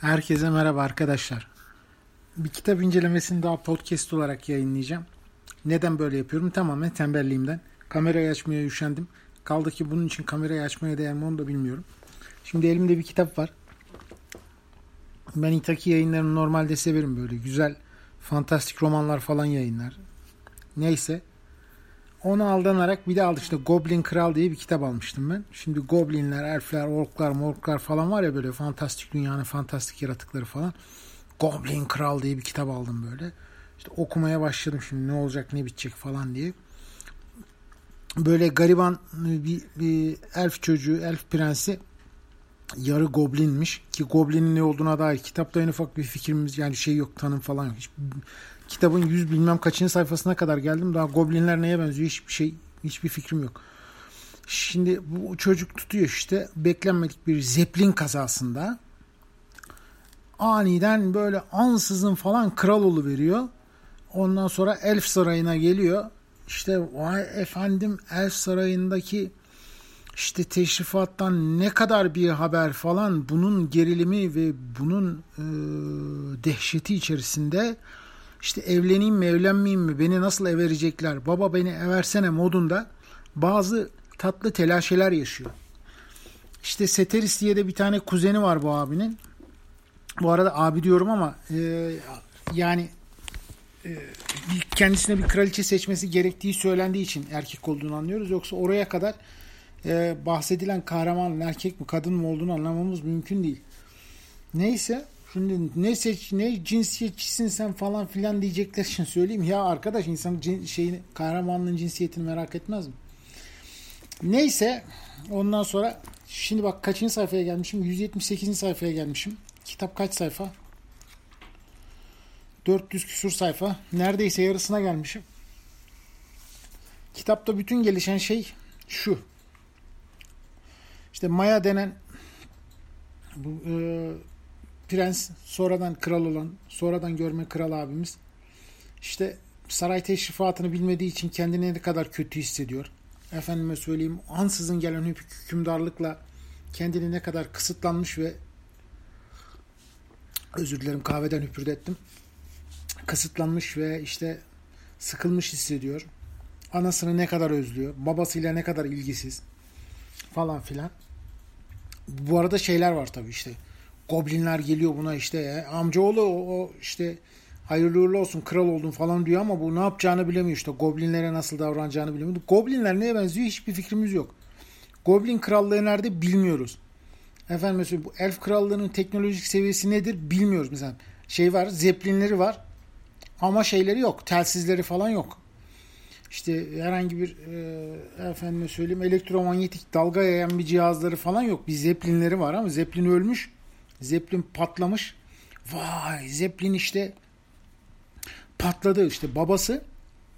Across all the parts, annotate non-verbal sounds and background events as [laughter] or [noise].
Herkese merhaba arkadaşlar. Bir kitap incelemesini daha podcast olarak yayınlayacağım. Neden böyle yapıyorum? Tamamen tembelliğimden. Kamerayı açmaya üşendim. Kaldı ki bunun için kamerayı açmaya değer mi onu da bilmiyorum. Şimdi elimde bir kitap var. Ben Itaki yayınlarını normalde severim böyle. Güzel fantastik romanlar falan yayınlar. Neyse. Ona aldanarak bir de aldık işte Goblin Kral diye bir kitap almıştım ben. Şimdi goblinler, elfler, orklar, morklar falan var ya böyle fantastik dünyanın fantastik yaratıkları falan. Goblin Kral diye bir kitap aldım böyle. İşte okumaya başladım şimdi ne olacak ne bitecek falan diye. Böyle gariban bir, bir elf çocuğu, elf prensi yarı goblinmiş ki goblinin ne olduğuna dair kitapta en ufak bir fikrimiz yani şey yok tanım falan yok. Hiç, kitabın yüz bilmem kaçıncı sayfasına kadar geldim daha goblinler neye benziyor hiçbir şey hiçbir fikrim yok. Şimdi bu çocuk tutuyor işte beklenmedik bir zeplin kazasında aniden böyle ansızın falan kral veriyor. Ondan sonra Elf Sarayı'na geliyor. İşte vay efendim Elf Sarayı'ndaki işte teşrifattan ne kadar bir haber falan bunun gerilimi ve bunun e, dehşeti içerisinde işte evleneyim mi evlenmeyeyim mi beni nasıl everecekler baba beni eversene modunda bazı tatlı telaşeler yaşıyor. İşte Seteris diye de bir tane kuzeni var bu abinin. Bu arada abi diyorum ama e, yani e, kendisine bir kraliçe seçmesi gerektiği söylendiği için erkek olduğunu anlıyoruz. Yoksa oraya kadar e, bahsedilen kahraman erkek mi kadın mı olduğunu anlamamız mümkün değil. Neyse şimdi ne seç ne cinsiyetçisin sen falan filan diyecekler için söyleyeyim. Ya arkadaş insan cin, şeyini kahramanlığın cinsiyetini merak etmez mi? Neyse ondan sonra şimdi bak kaçıncı sayfaya gelmişim? 178. sayfaya gelmişim. Kitap kaç sayfa? 400 küsur sayfa. Neredeyse yarısına gelmişim. Kitapta bütün gelişen şey şu. İşte Maya denen bu e, prens sonradan kral olan, sonradan görme kral abimiz işte saray teşrifatını bilmediği için kendini ne kadar kötü hissediyor. Efendime söyleyeyim ansızın gelen hükümdarlıkla kendini ne kadar kısıtlanmış ve özür dilerim kahveden hüpürdettim. Kısıtlanmış ve işte sıkılmış hissediyor. Anasını ne kadar özlüyor. Babasıyla ne kadar ilgisiz falan filan. Bu arada şeyler var tabii işte. Goblinler geliyor buna işte ya. Amcaoğlu o, o işte hayırlı uğurlu olsun kral oldun falan diyor ama bu ne yapacağını bilemiyor işte. Goblinlere nasıl davranacağını bilemiyor. Goblinler neye benziyor hiçbir fikrimiz yok. Goblin krallığı nerede bilmiyoruz. Efendim mesela bu elf krallığının teknolojik seviyesi nedir bilmiyoruz. Mesela şey var zeplinleri var ama şeyleri yok. Telsizleri falan yok. İşte herhangi bir e, efendime söyleyeyim elektromanyetik dalga yayan bir cihazları falan yok. Bir zeplinleri var ama zeplin ölmüş. Zeplin patlamış. Vay zeplin işte patladı işte babası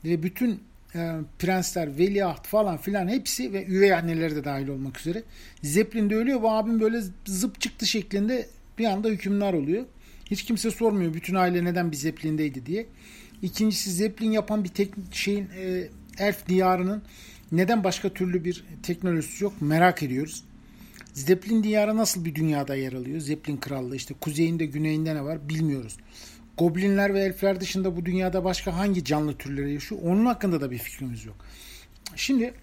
ve bütün e, prensler, veliaht falan filan hepsi ve üvey anneleri de dahil olmak üzere. Zeppelin de ölüyor. Bu abim böyle zıp çıktı şeklinde bir anda hükümdar oluyor. Hiç kimse sormuyor bütün aile neden bir Zeppelin'deydi diye. İkincisi Zeppelin yapan bir tek şeyin e, elf diyarının neden başka türlü bir teknolojisi yok merak ediyoruz. Zeppelin diyarı nasıl bir dünyada yer alıyor? Zeppelin krallığı işte kuzeyinde güneyinde ne var bilmiyoruz. Goblinler ve elfler dışında bu dünyada başka hangi canlı türleri yaşıyor? Onun hakkında da bir fikrimiz yok. Şimdi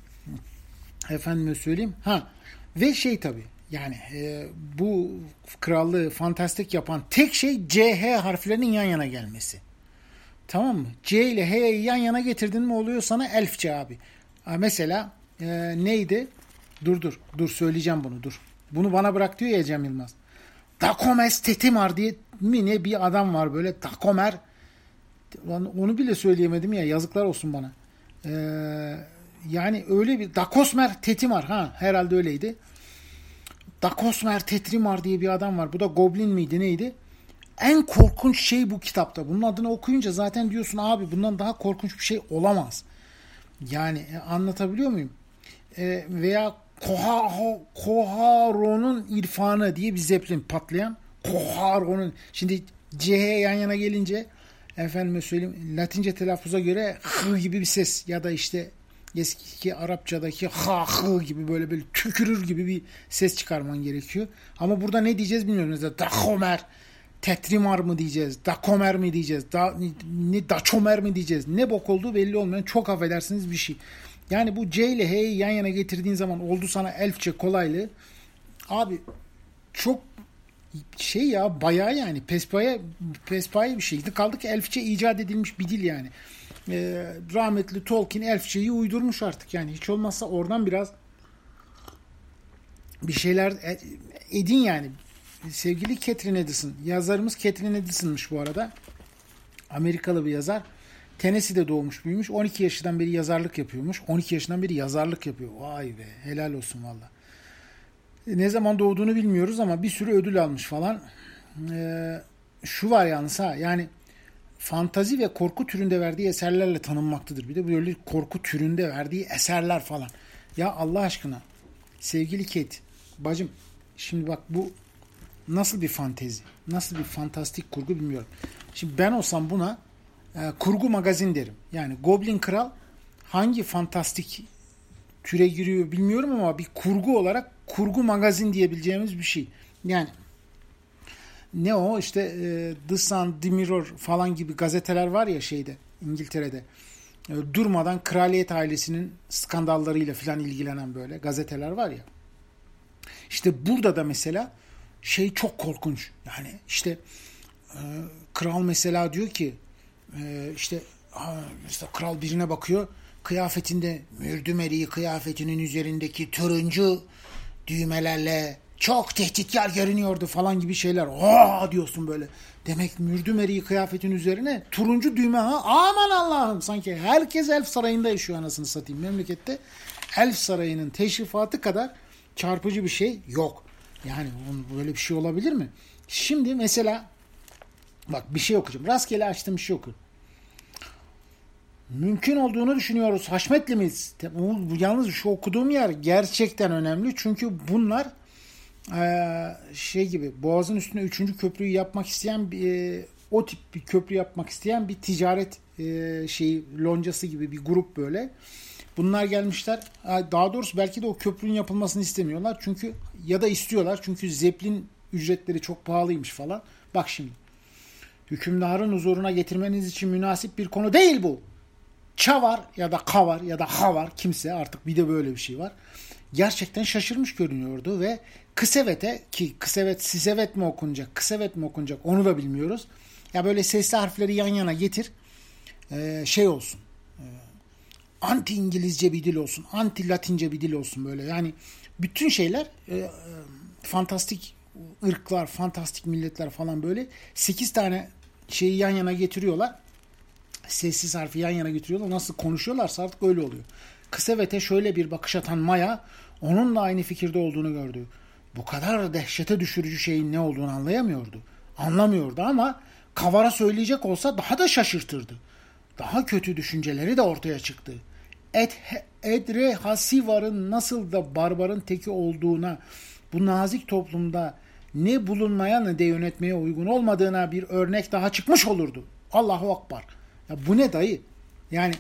efendime söyleyeyim. Ha ve şey tabi yani e, bu krallığı fantastik yapan tek şey C, H harflerinin yan yana gelmesi. Tamam mı? C ile H'yi yan yana getirdin mi oluyor sana elfçe abi. Mesela e, neydi? Dur dur. Dur söyleyeceğim bunu dur. Bunu bana bırak diyor ya Cem Yılmaz. Dakomes Tetimar diye mi ne bir adam var böyle Dakomer. Onu bile söyleyemedim ya yazıklar olsun bana. Ee, yani öyle bir Dakosmer Tetimar ha herhalde öyleydi. Dakosmer Tetrimar diye bir adam var. Bu da Goblin miydi neydi? En korkunç şey bu kitapta. Bunun adını okuyunca zaten diyorsun abi bundan daha korkunç bir şey olamaz. Yani e, anlatabiliyor muyum? E, veya Koharo'nun irfanı diye bir zeplin patlayan Koharo'nun şimdi CH yan yana gelince efendime söyleyeyim Latince telaffuza göre hı gibi bir ses ya da işte eski Arapçadaki ha hı gibi böyle böyle tükürür gibi bir ses çıkarman gerekiyor. Ama burada ne diyeceğiz bilmiyorum. Mesela Dahomer Tetrimar mı diyeceğiz? Dakomer mi diyeceğiz? Da, ne Daçomer mi diyeceğiz? Ne bok olduğu belli olmayan çok affedersiniz bir şey. Yani bu C ile H'yi yan yana getirdiğin zaman oldu sana elfçe kolaylığı. Abi çok şey ya bayağı yani pespaya pespaya bir şeydi. Kaldı ki elfçe icat edilmiş bir dil yani. Ee, rahmetli Tolkien elfçeyi uydurmuş artık yani hiç olmazsa oradan biraz bir şeyler e, edin yani. Sevgili Catherine Edison, yazarımız Catherine Edison'mış bu arada. Amerikalı bir yazar. Tennessee'de doğmuş büyümüş. 12 yaşından beri yazarlık yapıyormuş. 12 yaşından beri yazarlık yapıyor. Vay be helal olsun valla. Ne zaman doğduğunu bilmiyoruz ama bir sürü ödül almış falan. Ee, şu var yalnız ha yani fantazi ve korku türünde verdiği eserlerle tanınmaktadır. Bir de böyle korku türünde verdiği eserler falan. Ya Allah aşkına sevgili Kate bacım şimdi bak bu nasıl bir fantezi nasıl bir fantastik kurgu bilmiyorum. Şimdi ben olsam buna e, kurgu magazin derim. Yani Goblin Kral hangi fantastik türe giriyor bilmiyorum ama bir kurgu olarak kurgu magazin diyebileceğimiz bir şey. Yani ne o işte e, The Sun, The Mirror falan gibi gazeteler var ya şeyde İngiltere'de. E, durmadan kraliyet ailesinin skandallarıyla falan ilgilenen böyle gazeteler var ya. İşte burada da mesela şey çok korkunç. Yani işte e, kral mesela diyor ki e, işte mesela kral birine bakıyor kıyafetinde mürdümeriği kıyafetinin üzerindeki turuncu düğmelerle çok tehditkar görünüyordu falan gibi şeyler. Aa diyorsun böyle. Demek mürdümeriği kıyafetin üzerine turuncu düğme ha. Aman Allah'ım sanki herkes Elf Sarayı'nda yaşıyor anasını satayım memlekette. Elf Sarayı'nın teşrifatı kadar çarpıcı bir şey yok. Yani böyle bir şey olabilir mi? Şimdi mesela bak bir şey okuyacağım. Rastgele açtım bir şey oku. Mümkün olduğunu düşünüyoruz. Haşmetlimiz. Yalnız şu okuduğum yer gerçekten önemli. Çünkü bunlar şey gibi Boğaz'ın üstüne üçüncü köprüyü yapmak isteyen bir, o tip bir köprü yapmak isteyen bir ticaret şey loncası gibi bir grup böyle. Bunlar gelmişler. Daha doğrusu belki de o köprünün yapılmasını istemiyorlar. Çünkü ya da istiyorlar. Çünkü zeplin ücretleri çok pahalıymış falan. Bak şimdi. Hükümdarın huzuruna getirmeniz için münasip bir konu değil bu. Çavar ya da kavar ya da havar kimse artık bir de böyle bir şey var. Gerçekten şaşırmış görünüyordu ve Kısevet'e ki Kısevet Sisevet mi okunacak Kısevet mi okunacak onu da bilmiyoruz. Ya böyle sesli harfleri yan yana getir şey olsun anti İngilizce bir dil olsun, anti Latince bir dil olsun böyle. Yani bütün şeyler e, e, fantastik ırklar, fantastik milletler falan böyle 8 tane şeyi yan yana getiriyorlar. Sessiz harfi yan yana getiriyorlar. Nasıl konuşuyorlarsa artık öyle oluyor. Kısevet'e şöyle bir bakış atan Maya onun da aynı fikirde olduğunu gördü. Bu kadar dehşete düşürücü şeyin ne olduğunu anlayamıyordu. Anlamıyordu ama Kavar'a söyleyecek olsa daha da şaşırtırdı. Daha kötü düşünceleri de ortaya çıktı. Ed, Edre Hasivar'ın nasıl da barbarın teki olduğuna, bu nazik toplumda ne bulunmaya ne de yönetmeye uygun olmadığına bir örnek daha çıkmış olurdu. Allahu Akbar. Ya bu ne dayı? Yani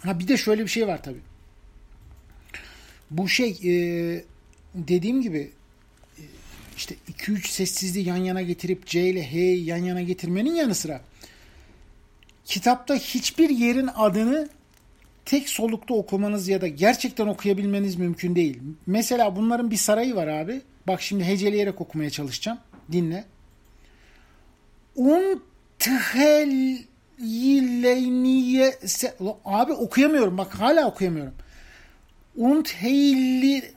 ha bir de şöyle bir şey var tabii. Bu şey e, dediğim gibi e, işte 2-3 sessizliği yan yana getirip C ile H'yi yan yana getirmenin yanı sıra kitapta hiçbir yerin adını tek solukta okumanız ya da gerçekten okuyabilmeniz mümkün değil. Mesela bunların bir sarayı var abi. Bak şimdi heceleyerek okumaya çalışacağım. Dinle. Un thelileyniye abi okuyamıyorum. Bak hala okuyamıyorum. Und heyli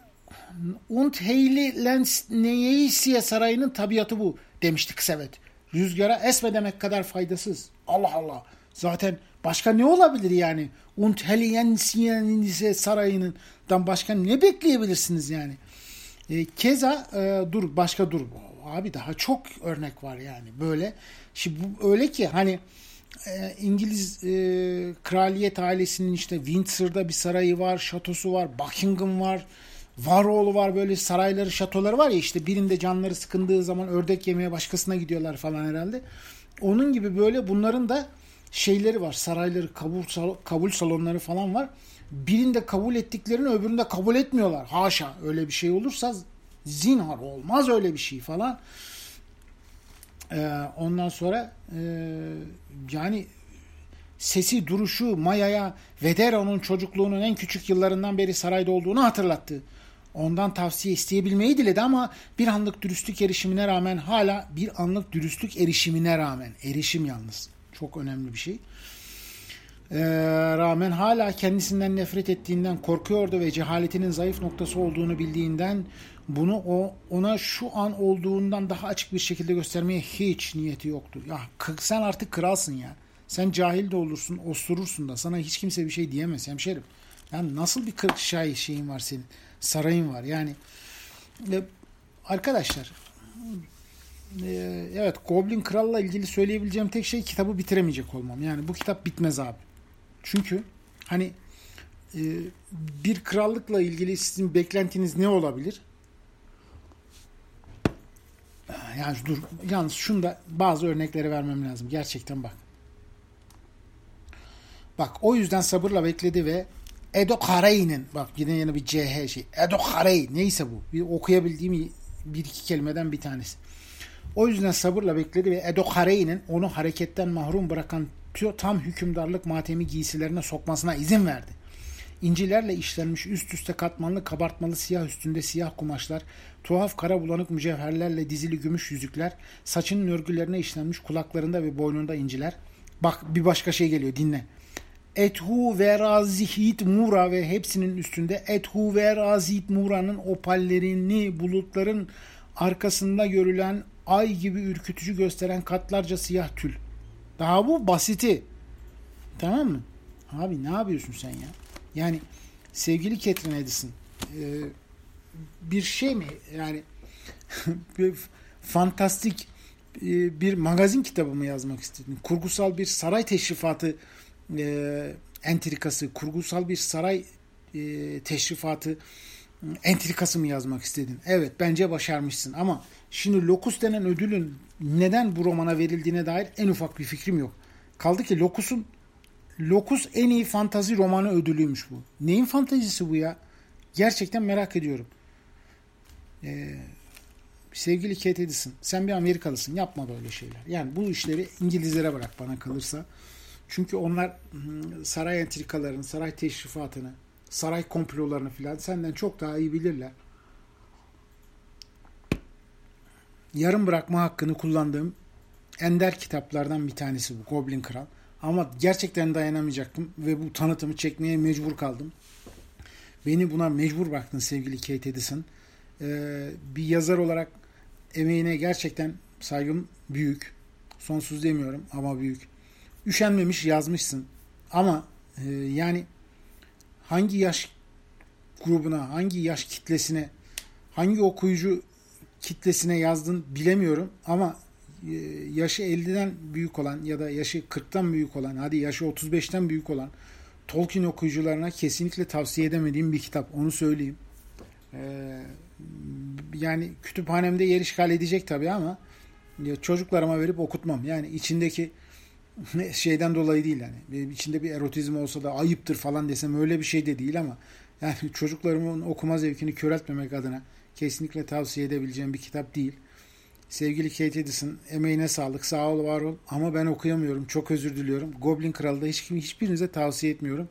Und heyli lensneyesiye sarayının tabiatı bu demişti Kısevet. Rüzgara esme demek kadar faydasız. Allah Allah. Zaten başka ne olabilir yani? Untelligensiyenise sarayından başka ne bekleyebilirsiniz yani? E, keza e, dur başka dur. Abi daha çok örnek var yani böyle. Şimdi bu öyle ki hani e, İngiliz e, kraliyet ailesinin işte Windsor'da bir sarayı var, şatosu var, Buckingham var, Varoğlu var böyle sarayları, şatoları var ya işte birinde canları sıkındığı zaman ördek yemeye başkasına gidiyorlar falan herhalde. Onun gibi böyle bunların da şeyleri var. Sarayları, kabul, kabul salonları falan var. Birinde kabul ettiklerini öbüründe kabul etmiyorlar. Haşa öyle bir şey olursa zinhar olmaz öyle bir şey falan. Ee, ondan sonra e, yani sesi, duruşu, Maya'ya Vedero'nun çocukluğunun en küçük yıllarından beri sarayda olduğunu hatırlattı. Ondan tavsiye isteyebilmeyi diledi ama bir anlık dürüstlük erişimine rağmen hala bir anlık dürüstlük erişimine rağmen erişim yalnız çok önemli bir şey. Ee, rağmen hala kendisinden nefret ettiğinden korkuyordu ve cehaletinin zayıf noktası olduğunu bildiğinden bunu o ona şu an olduğundan daha açık bir şekilde göstermeye hiç niyeti yoktu. Ya sen artık kralsın ya. Sen cahil de olursun, osturursun da sana hiç kimse bir şey diyemez hemşerim. Yani nasıl bir kırk şay şeyin var senin? Sarayın var. Yani e, arkadaşlar e, evet Goblin Kral'la ilgili söyleyebileceğim tek şey kitabı bitiremeyecek olmam. Yani bu kitap bitmez abi. Çünkü hani e, bir krallıkla ilgili sizin beklentiniz ne olabilir? Yani dur yalnız şunda bazı örnekleri vermem lazım. Gerçekten bak. Bak o yüzden sabırla bekledi ve Edo Karey'nin bak yine yine bir CH şey. Edo Karey neyse bu. Bir okuyabildiğim bir iki kelimeden bir tanesi. O yüzden sabırla bekledi ve Edo Karey'nin onu hareketten mahrum bırakan tam hükümdarlık matemi giysilerine sokmasına izin verdi. İncilerle işlenmiş üst üste katmanlı kabartmalı siyah üstünde siyah kumaşlar, tuhaf kara bulanık mücevherlerle dizili gümüş yüzükler, saçının örgülerine işlenmiş kulaklarında ve boynunda inciler. Bak bir başka şey geliyor dinle. Ethu ve razihit mura ve hepsinin üstünde Ethu ve razihit muranın opallerini bulutların arkasında görülen ay gibi ürkütücü gösteren katlarca siyah tül. Daha bu basiti. Tamam mı? Abi ne yapıyorsun sen ya? Yani sevgili Catherine Edison e, bir şey mi yani [laughs] bir fantastik e, bir magazin kitabı mı yazmak istedin? Kurgusal bir saray teşrifatı e, entrikası, kurgusal bir saray e, teşrifatı entrikası mı yazmak istedin? Evet bence başarmışsın ama şimdi Locus denen ödülün neden bu romana verildiğine dair en ufak bir fikrim yok. Kaldı ki Locus'un Locus en iyi fantazi romanı ödülüymüş bu. Neyin fantazisi bu ya? Gerçekten merak ediyorum. Ee, sevgili Kate Edison, sen bir Amerikalısın. Yapma böyle şeyler. Yani bu işleri İngilizlere bırak bana kalırsa. Çünkü onlar saray entrikalarını, saray teşrifatını, saray komplolarını filan senden çok daha iyi bilirler. Yarım bırakma hakkını kullandığım ender kitaplardan bir tanesi bu Goblin Kral. Ama gerçekten dayanamayacaktım ve bu tanıtımı çekmeye mecbur kaldım. Beni buna mecbur bıraktın sevgili Kate Edison. Ee, bir yazar olarak emeğine gerçekten saygım büyük. Sonsuz demiyorum ama büyük üşenmemiş yazmışsın. Ama e, yani hangi yaş grubuna, hangi yaş kitlesine, hangi okuyucu kitlesine yazdın bilemiyorum ama e, yaşı 50'den büyük olan ya da yaşı 40'tan büyük olan, hadi yaşı 35'ten büyük olan Tolkien okuyucularına kesinlikle tavsiye edemediğim bir kitap. Onu söyleyeyim. Ee, yani kütüphanemde yer işgal edecek tabii ama çocuklarıma verip okutmam. Yani içindeki şeyden dolayı değil yani. Benim içinde bir erotizm olsa da ayıptır falan desem öyle bir şey de değil ama yani [laughs] çocuklarımın okuma zevkini köreltmemek adına kesinlikle tavsiye edebileceğim bir kitap değil. Sevgili Kate Edison emeğine sağlık sağ ol var ol ama ben okuyamıyorum çok özür diliyorum. Goblin Kralı da hiç, hiçbirinize tavsiye etmiyorum.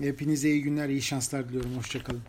Hepinize iyi günler iyi şanslar diliyorum hoşçakalın.